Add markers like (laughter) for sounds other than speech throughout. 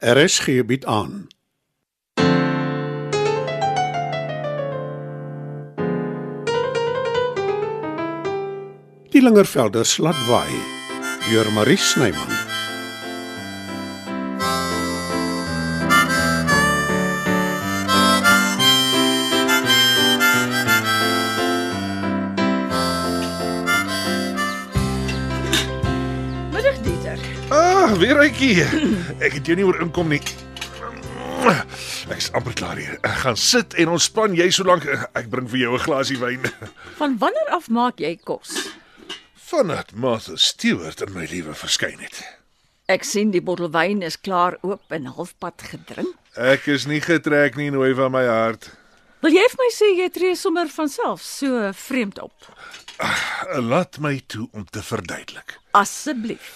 RSG bied aan. Die Lingervelders laat waai deur Marie Snyman. Ah, weer uitjie. Ek het jou nie oor inkom nie. Ek's amper klaar hier. Ek gaan sit en ontspan jy solank ek bring vir jou 'n glasie wyn. Van wanneer af maak jy kos? Vanat Martha Stewart in my lewe verskyn het. Ek sien die bottel wyn is klaar oop en halfpad gedrink. Ek is nie getrek nie nooi van my hart. Wil jy vir my sê jy tree sommer van self so vreemd op? (sighs) Laat my toe om te verduidelik. Asseblief.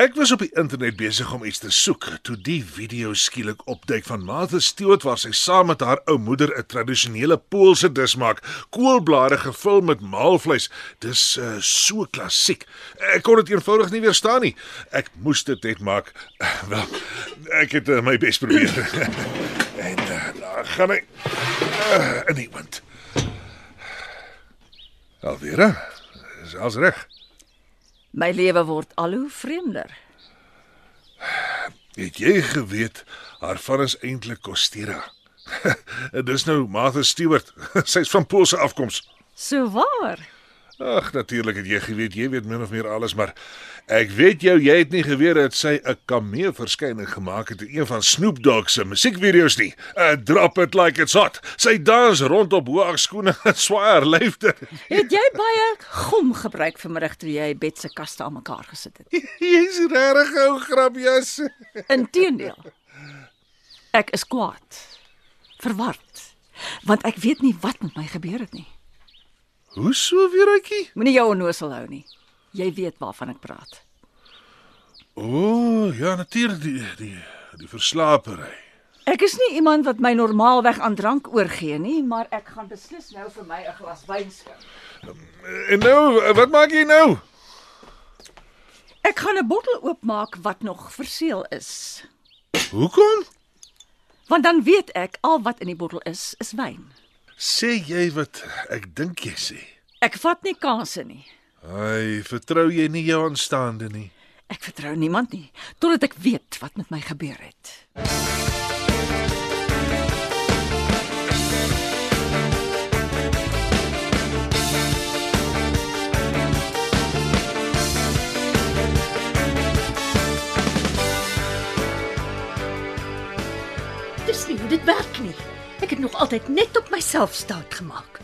Ek was op die internet besig om iets te soek toe die video skielik opduik van Martha Stewart waar sy saam met haar ou moeder 'n tradisionele Poolse dis maak, koolblare gevul met maalvleis. Dis uh, so klassiek. Ek kon dit eenvoudig nie weerstaan nie. Ek moes dit net maak. (sighs) Wel, ek het uh, my bes probeer. (laughs) en uh, daar gaan ek uh, in die wind. Alvera, is alles reg? My lewe word al hoe vreemder. Het jy geweet haar van is eintlik Costera? (laughs) Dis nou Martha Stewart. (laughs) Sy's van Poolse afkoms. So waar. Ag, natuurlik het jy geweet, jy weet min of meer alles, maar ek weet jou, jy het nie geweet dat sy 'n cameo verskyning gemaak het in een van Snoop Dogg se musiekvideo's nie. Uh, drop it like it's hot. Sy dans rond op hoë skoene en (laughs) swaar lyfte. Het jy baie gom gebruik vanmiddag toe jy bed se kaste aan mekaar gesit het? (laughs) Jy's regtig ou grapjas. Inteendeel. Ek is kwaad. Verward. Want ek weet nie wat met my gebeur het nie. Hoe so weer uitjie? Moenie jou onnosel hou nie. Jy weet waarvan ek praat. O, oh, ja, natuurlik die die die verslapery. Ek is nie iemand wat my normaalweg aan drank oorgee nie, maar ek gaan beslis nou vir my 'n glas wyn skink. En nou, wat maak jy nou? Ek gaan 'n bottel oopmaak wat nog verseël is. Hoekom? Want dan weet ek al wat in die bottel is, is wyn. Sê jy wat ek dink jy sê? Ek vat nie kansse nie. Ai, vertrou jy nie jou aanstaande nie? Ek vertrou niemand nie totdat ek weet wat met my gebeur het. Dis nie hoe dit werk. Ek nog altyd net op myself staat gemaak.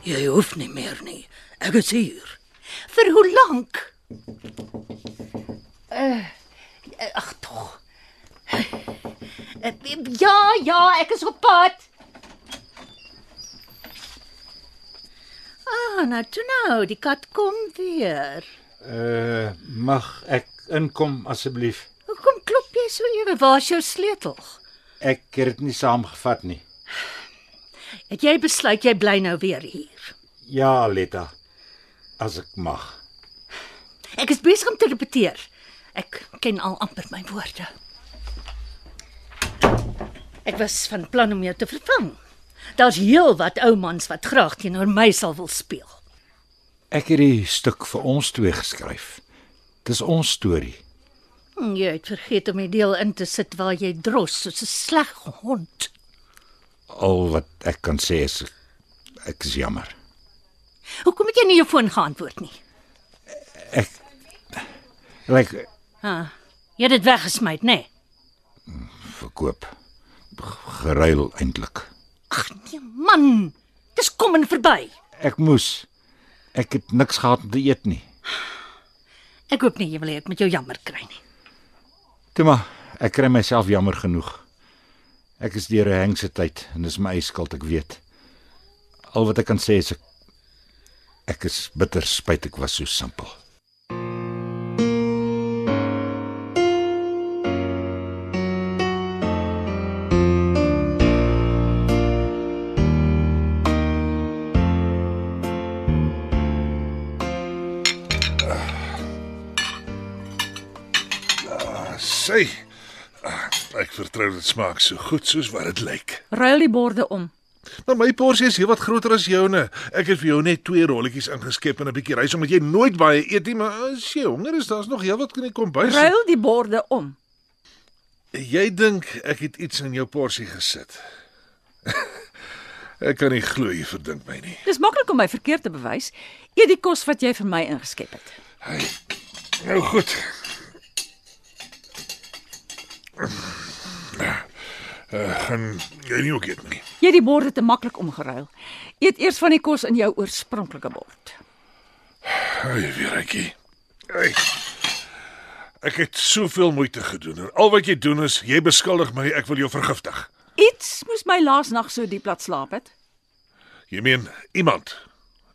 Jy hoef nie meer nie. Ek is hier. Vir hoe lank? Uh, ag tog. Uh, ja, ja, ek is op pad. Ah, nou toe nou, die kat kom weer. Uh, mag ek inkom asseblief? Hoekom klop jy so ewe? Waar's jou sleutel? Ek het dit nie saamgevat nie. Het jy besluit jy bly nou weer hier? Ja, Letta. As ek mag. Ek is besig om te repeteer. Ek ken al amper my woorde. Ek was van plan om jou te vervang. Daar's heel wat ou mans wat graag teenoor my sal wil speel. Ek het die stuk vir ons twee geskryf. Dis ons storie. Hm, Jy het vergeet om die deel in te sit waar jy dros soos 'n sleg hond. Al wat ek kan sê is ek is jammer. Hoekom het jy nie jou foon geantwoord nie? Ek lyk like, Ha, jy het dit weggesmy, nê? Nee? verkoop. Geruil eintlik. Ag nee man, dis kom en verby. Ek moes. Ek het niks gehad om te eet nie. Ek hoop nie jy wil hê ek moet jou jammer kry nie. Toe maar, ek kry myself jammer genoeg. Ek is deur 'n hengse tyd en dis my eie skuld, ek weet. Al wat ek kan sê is ek ek is bitter spyt ek was so simpel. Sy. Ek vertrou dit smaak so goed soos wat dit lyk. Ruil die borde om. Maar my porsie is heelwat groter as joune. Ek het vir jou net twee rolletjies ingeskep en 'n bietjie rys omdat jy nooit baie eet nie, maar as jy honger is, daar's nog heelwat in die kombuis. Ruil die borde om. Jy dink ek het iets in jou porsie gesit. (laughs) ek kan nie glo jy verdink my nie. Dis maklik om my verkeerd te bewys. Eet die kos wat jy vir my ingeskep het. Hey. Nou goed. Uh, gaan jy nie ook eet nie. Jy het die borde te maklik omgeruil. Eet eers van die kos in jou oorspronklike bord. Ai, Vieretjie. Ai. Ek het soveel moeite gedoen en al wat jy doen is jy beskuldig my ek wil jou vergiftig. Iets moes my laas nag so diep laat slaap het. Jy meen iemand,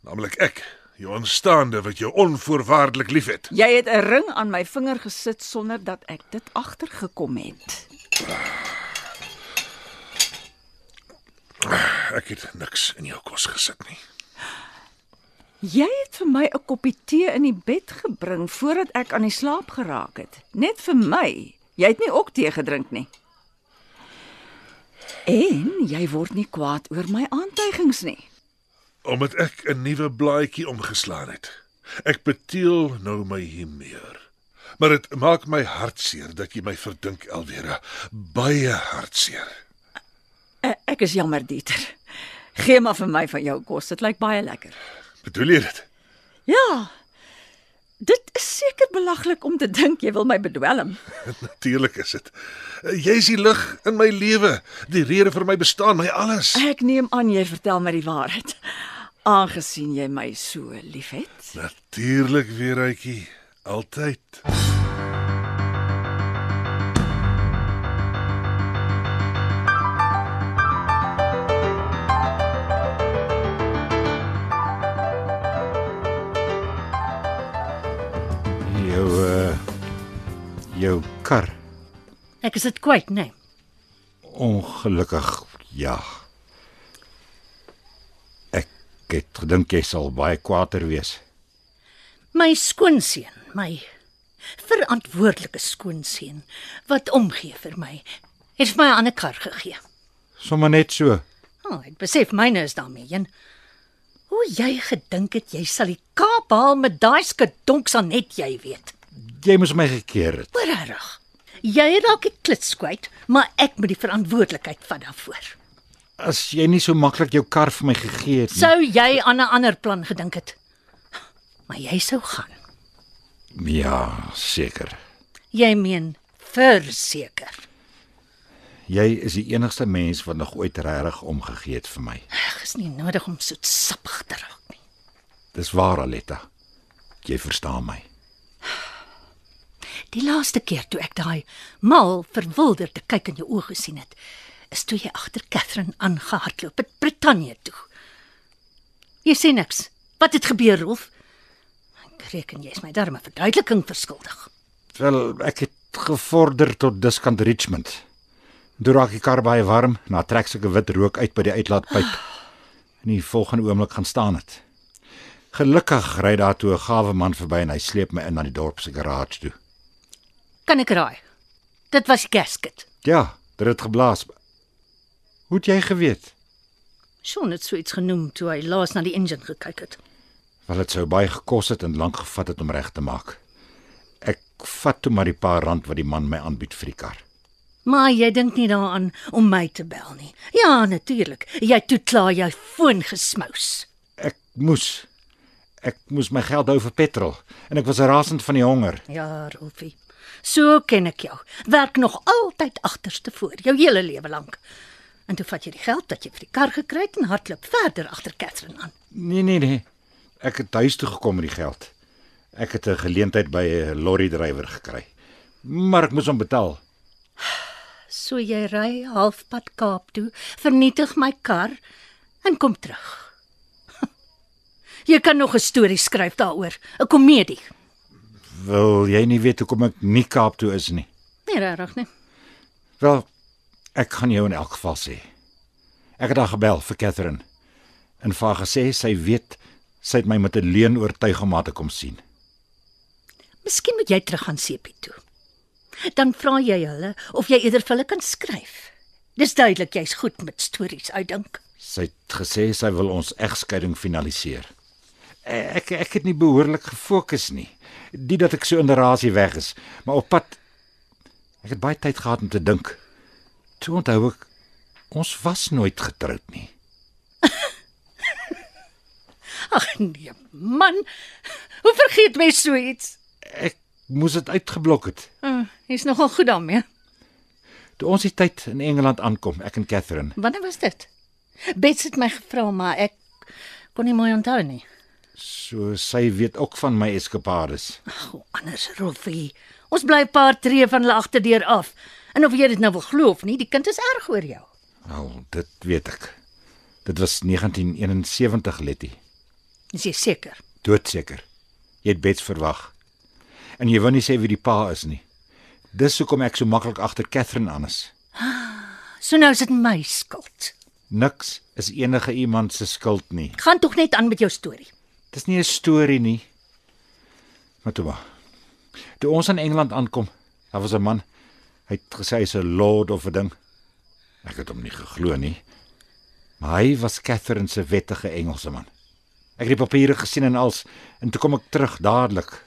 naamlik ek, jou aanstaande wat jou onvoorwaardelik liefhet. Jy het 'n ring aan my vinger gesit sonder dat ek dit agtergekom het. Ek het niks in jou kos gesit nie. Jy het vir my 'n koppie tee in die bed gebring voordat ek aan die slaap geraak het. Net vir my. Jy het nie ook tee gedrink nie. En jy word nie kwaad oor my aantuigings nie. Omdat ek 'n nuwe blaadjie omgeslaan het. Ek beteel nou my hier Maar dit maak my hartseer dat jy my verdink, Elwera. Baie hartseer. E- Ek is jammer, Dieter. Gee maar vir my van jou kos. Dit lyk baie lekker. Bedoel jy dit? Ja. Dit is seker belaglik om te dink jy wil my bedwelm. (laughs) Natuurlik is dit. Jy is die lig in my lewe, die rede vir my bestaan, my alles. Ek neem aan jy vertel my die waarheid. Aangesien jy my so liefhet. Natuurlik, Weeruitjie, altyd. Kar. Ek is dit kwyt, nee. Ongelukkig ja. Ek het gedink jy sal baie kwaader wees. My skoonseun, my verantwoordelike skoonseun wat omgee vir my, het vir my 'n ander kar gegee. Sommige net so. Oh, ek besef myne is daarmee een. Hoe jy gedink het jy sal die Kaap haal met daai skedonk sal net jy weet. Jy moes my gekeer het. Regtig. Jy raak die klits kwyt, maar ek moet die verantwoordelikheid vat daarvoor. As jy nie so maklik jou kar vir my gegee het nie. Sou jy aan 'n ander plan gedink het? Maar jy sou gaan. Ja, seker. Jy meen verseker. Jy is die enigste mens wat nog ooit regtig omgegee het vir my. Ag, is nie nodig om so sappig te raak nie. Dis waar, Aletta. Jy verstaan my. Die laaste keer toe ek daai mal verwilderde kyk in jou oë gesien het, is toe jy agter Catherine aangehardloop het Brittanje toe. Jy sê niks. Wat het gebeur, Rolf? Ek reken jy is my darme verduideliking verskuldig. Wel, ek het gevorder tot diskant Richmond. Toe raak die kar baie warm, na trek sulke wit rook uit by die uitlaatpyp. En die volgende oomblik gaan staan dit. Gelukkig ry daar toe 'n gawe man verby en hy sleep my in na die dorp se garage toe. Kan ek raai? Dit was gasket. Ja, dit het geblaas. Hoe het jy geweet? Sean het so iets genoem toe hy laas na die engine gekyk het. Wel dit sou baie gekos het en lank gevat het om reg te maak. Ek vat toe maar die paar rand wat die man my aanbied vir die kar. Maar jy dink nie daaraan om my te bel nie. Ja, natuurlik. Jy toe klaar jou foon gesmous. Ek moes ek moes my geld hou vir petrol en ek was rasend van die honger. Ja, Rolfie. So ken ek jou. Werk nog altyd agterste voor, jou hele lewe lank. En toe vat jy die geld wat jy vir die kar gekry het en hardloop verder agter Catherine aan. Nee nee nee. Ek het huis toe gekom met die geld. Ek het 'n geleentheid by 'n lorry-drywer gekry. Maar ek moes hom betaal. So jy ry halfpad Kaap toe, vernietig my kar en kom terug. (laughs) Jy kan nog 'n storie skryf daaroor, 'n komedie. Wil jy nie weet hoekom ek nie Kaap toe is nie? Nee, regtig nie. Wel, ek gaan jou in elk geval sê. Ek het haar gebel vir Catherine en vir haar gesê sy weet sy het my met 'n leuen oortuig om haar te kom sien. Miskien moet jy terug gaan Sepie toe. Dan vra jy hulle of jy eerder vir hulle kan skryf. Dis duidelik jy's goed met stories uitdink. Sy het gesê sy wil ons egskeiding finaliseer. Ek ek het nie behoorlik gefokus nie. Die dat ek so in die rasie weg is, maar op pad ek het baie tyd gehad om te dink. Toe onthou ek ons was nooit getroud nie. (laughs) Ag nee, man. Hoe vergeet mens so iets? Ek moes dit uitgeblok het. Uh, Jy's nogal goed daarmee. Toe ons die tyd in Engeland aankom, ek en Catherine. Wanneer was dit? Bets het my gevra, maar ek kon nie mooi onthou nie. So sy weet ook van my eskapades. O, anders Rolfie. Ons bly 'n paar tree van hulle agterdeur af. En of jy dit nou wil glo of nie, die kind is erg oor jou. Wel, dit weet ek. Dit was 1971, Letty. Is jy seker? Doodseker. Jy het bets verwag. En jy wou nie sê wie die pa is nie. Dis hoekom ek so maklik agter Catherine aan is. So nou is dit my skuld. Niks is enige iemand se skuld nie. Gaan tog net aan met jou storie. Dis nie 'n storie nie. Maar toe maar. Toe ons in Engeland aankom, daar was 'n man. Hy het gesê hy's 'n lord of 'n ding. Ek het hom nie geglo nie. Maar hy was Catherine se wettige Engelse man. Ek het die papiere gesien en als en toe kom ek terug dadelik.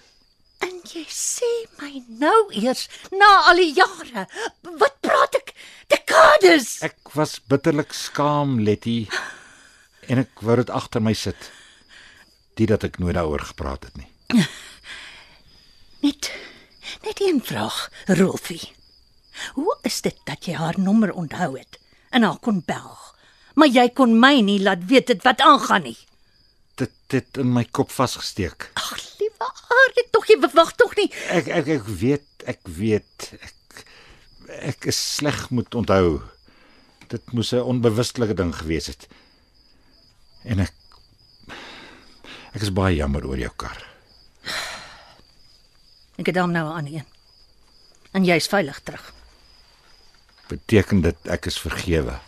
En jy sê my nou eers na al die jare. Wat praat ek? Dekades. Ek was bitterlik skaam, Letty, en ek wou dit agter my sit. Dit dat ek nooit daaroor gepraat het nie. (laughs) Net net een vraag, Rolfie. Hoe is dit dat jy haar nommer onthou het en haar kon bel? Maar jy kon my nie laat weet dit wat aangaan nie. Dit het in my kop vasgesteek. Ag, liewe aarde, tog jy bewag tog nie. Ek ek ek weet, ek weet ek ek is sleg moet onthou. Dit moes 'n onbewustelike ding gewees het. En ek ek is baie jammer oor jou kar. Ek het hom nou aan een. En jy's veilig terug. Beteken dit ek is vergewe?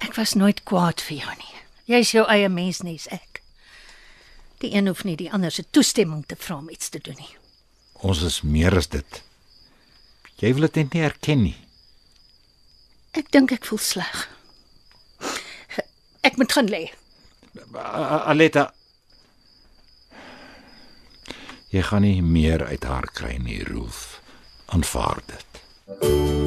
Ek was nooit kwaad vir jou nie. Jy's jou eie mens nie, is ek. Die een hoef nie die ander se toestemming te vra om iets te doen nie. Ons is meer as dit. Jy wil dit net nie erken nie. Ek dink ek voel sleg. Ek moet gaan lê. A- Aletta Jy gaan nie meer uit haar kry nie, Rolf. Aanvaar dit. Mooi.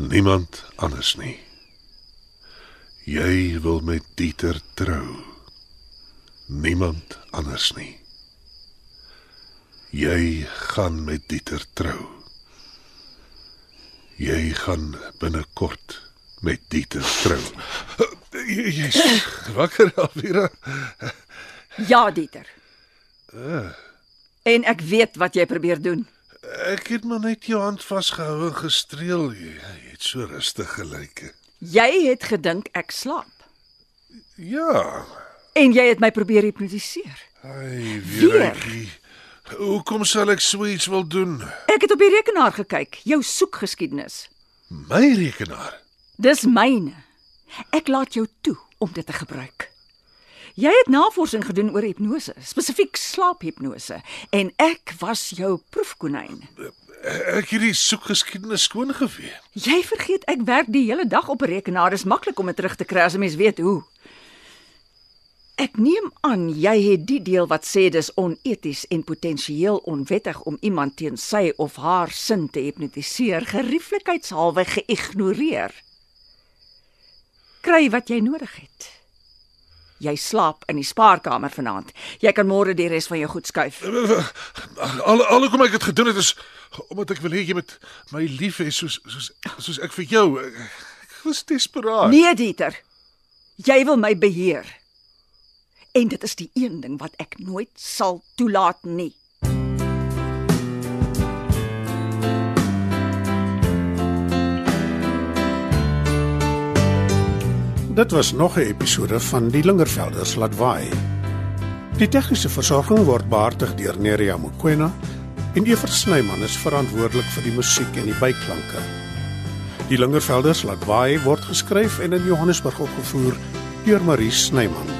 Niemand anders nie. Jy wil met Dieter trou. Niemand anders nie. Jy gaan met Dieter trou. Jy gaan binnekort met Dieter trou. Jy- Jy's wakker Alvira? Ja, Dieter. En ek weet wat jy probeer doen. Ek het maar net jou hand vasgehou en gestreel. Jy, jy het so rustig gelyk. Jy het gedink ek slaap Ja. en jy het my probeer hipnotiseer. Ai, Weer? weeretjie. Hoekom sal ek so iets wil doen? Ek het op die rekenaar gekyk, jou soekgeskiedenis. My rekenaar. Dis myne. Ek laat jou toe om dit te gebruik. Jy het navorsing gedoen oor hipnose, spesifiek slaaphipnose, en ek was jou proefkonyn. Ek het die soekgeskiedenis skoon gevee. Jy vergeet ek werk die hele dag op 'n rekenaar. Dis maklik om dit terug te kry as 'n mens weet hoe. Ek neem aan jy het die deel wat sê dis oneties en potensieel onwettig om iemand teen sy of haar sin te hipnotiseer, gerieflikheidshalwe geïgnoreer. Kry wat jy nodig het. Jy slaap in die spaarkamer vanaand. Jy kan môre die res van jou goed skuif. Al alhoekom ek dit gedoen het is omdat ek wil hê jy moet my lief hê soos soos soos ek vir jou. Ek was desperaat. Nee, Dieter. Jy wil my beheer. En dit is die een ding wat ek nooit sal toelaat nie. Dit was nog 'n episode van Die Lingervelders laat waai. Die tegniese versorging word behartig deur Neriya Mukwena en Evert Snyman is verantwoordelik vir die musiek en die byklanke. Die Lingervelders laat waai word geskryf en in Johannesburg opgevoer deur Marie Snyman.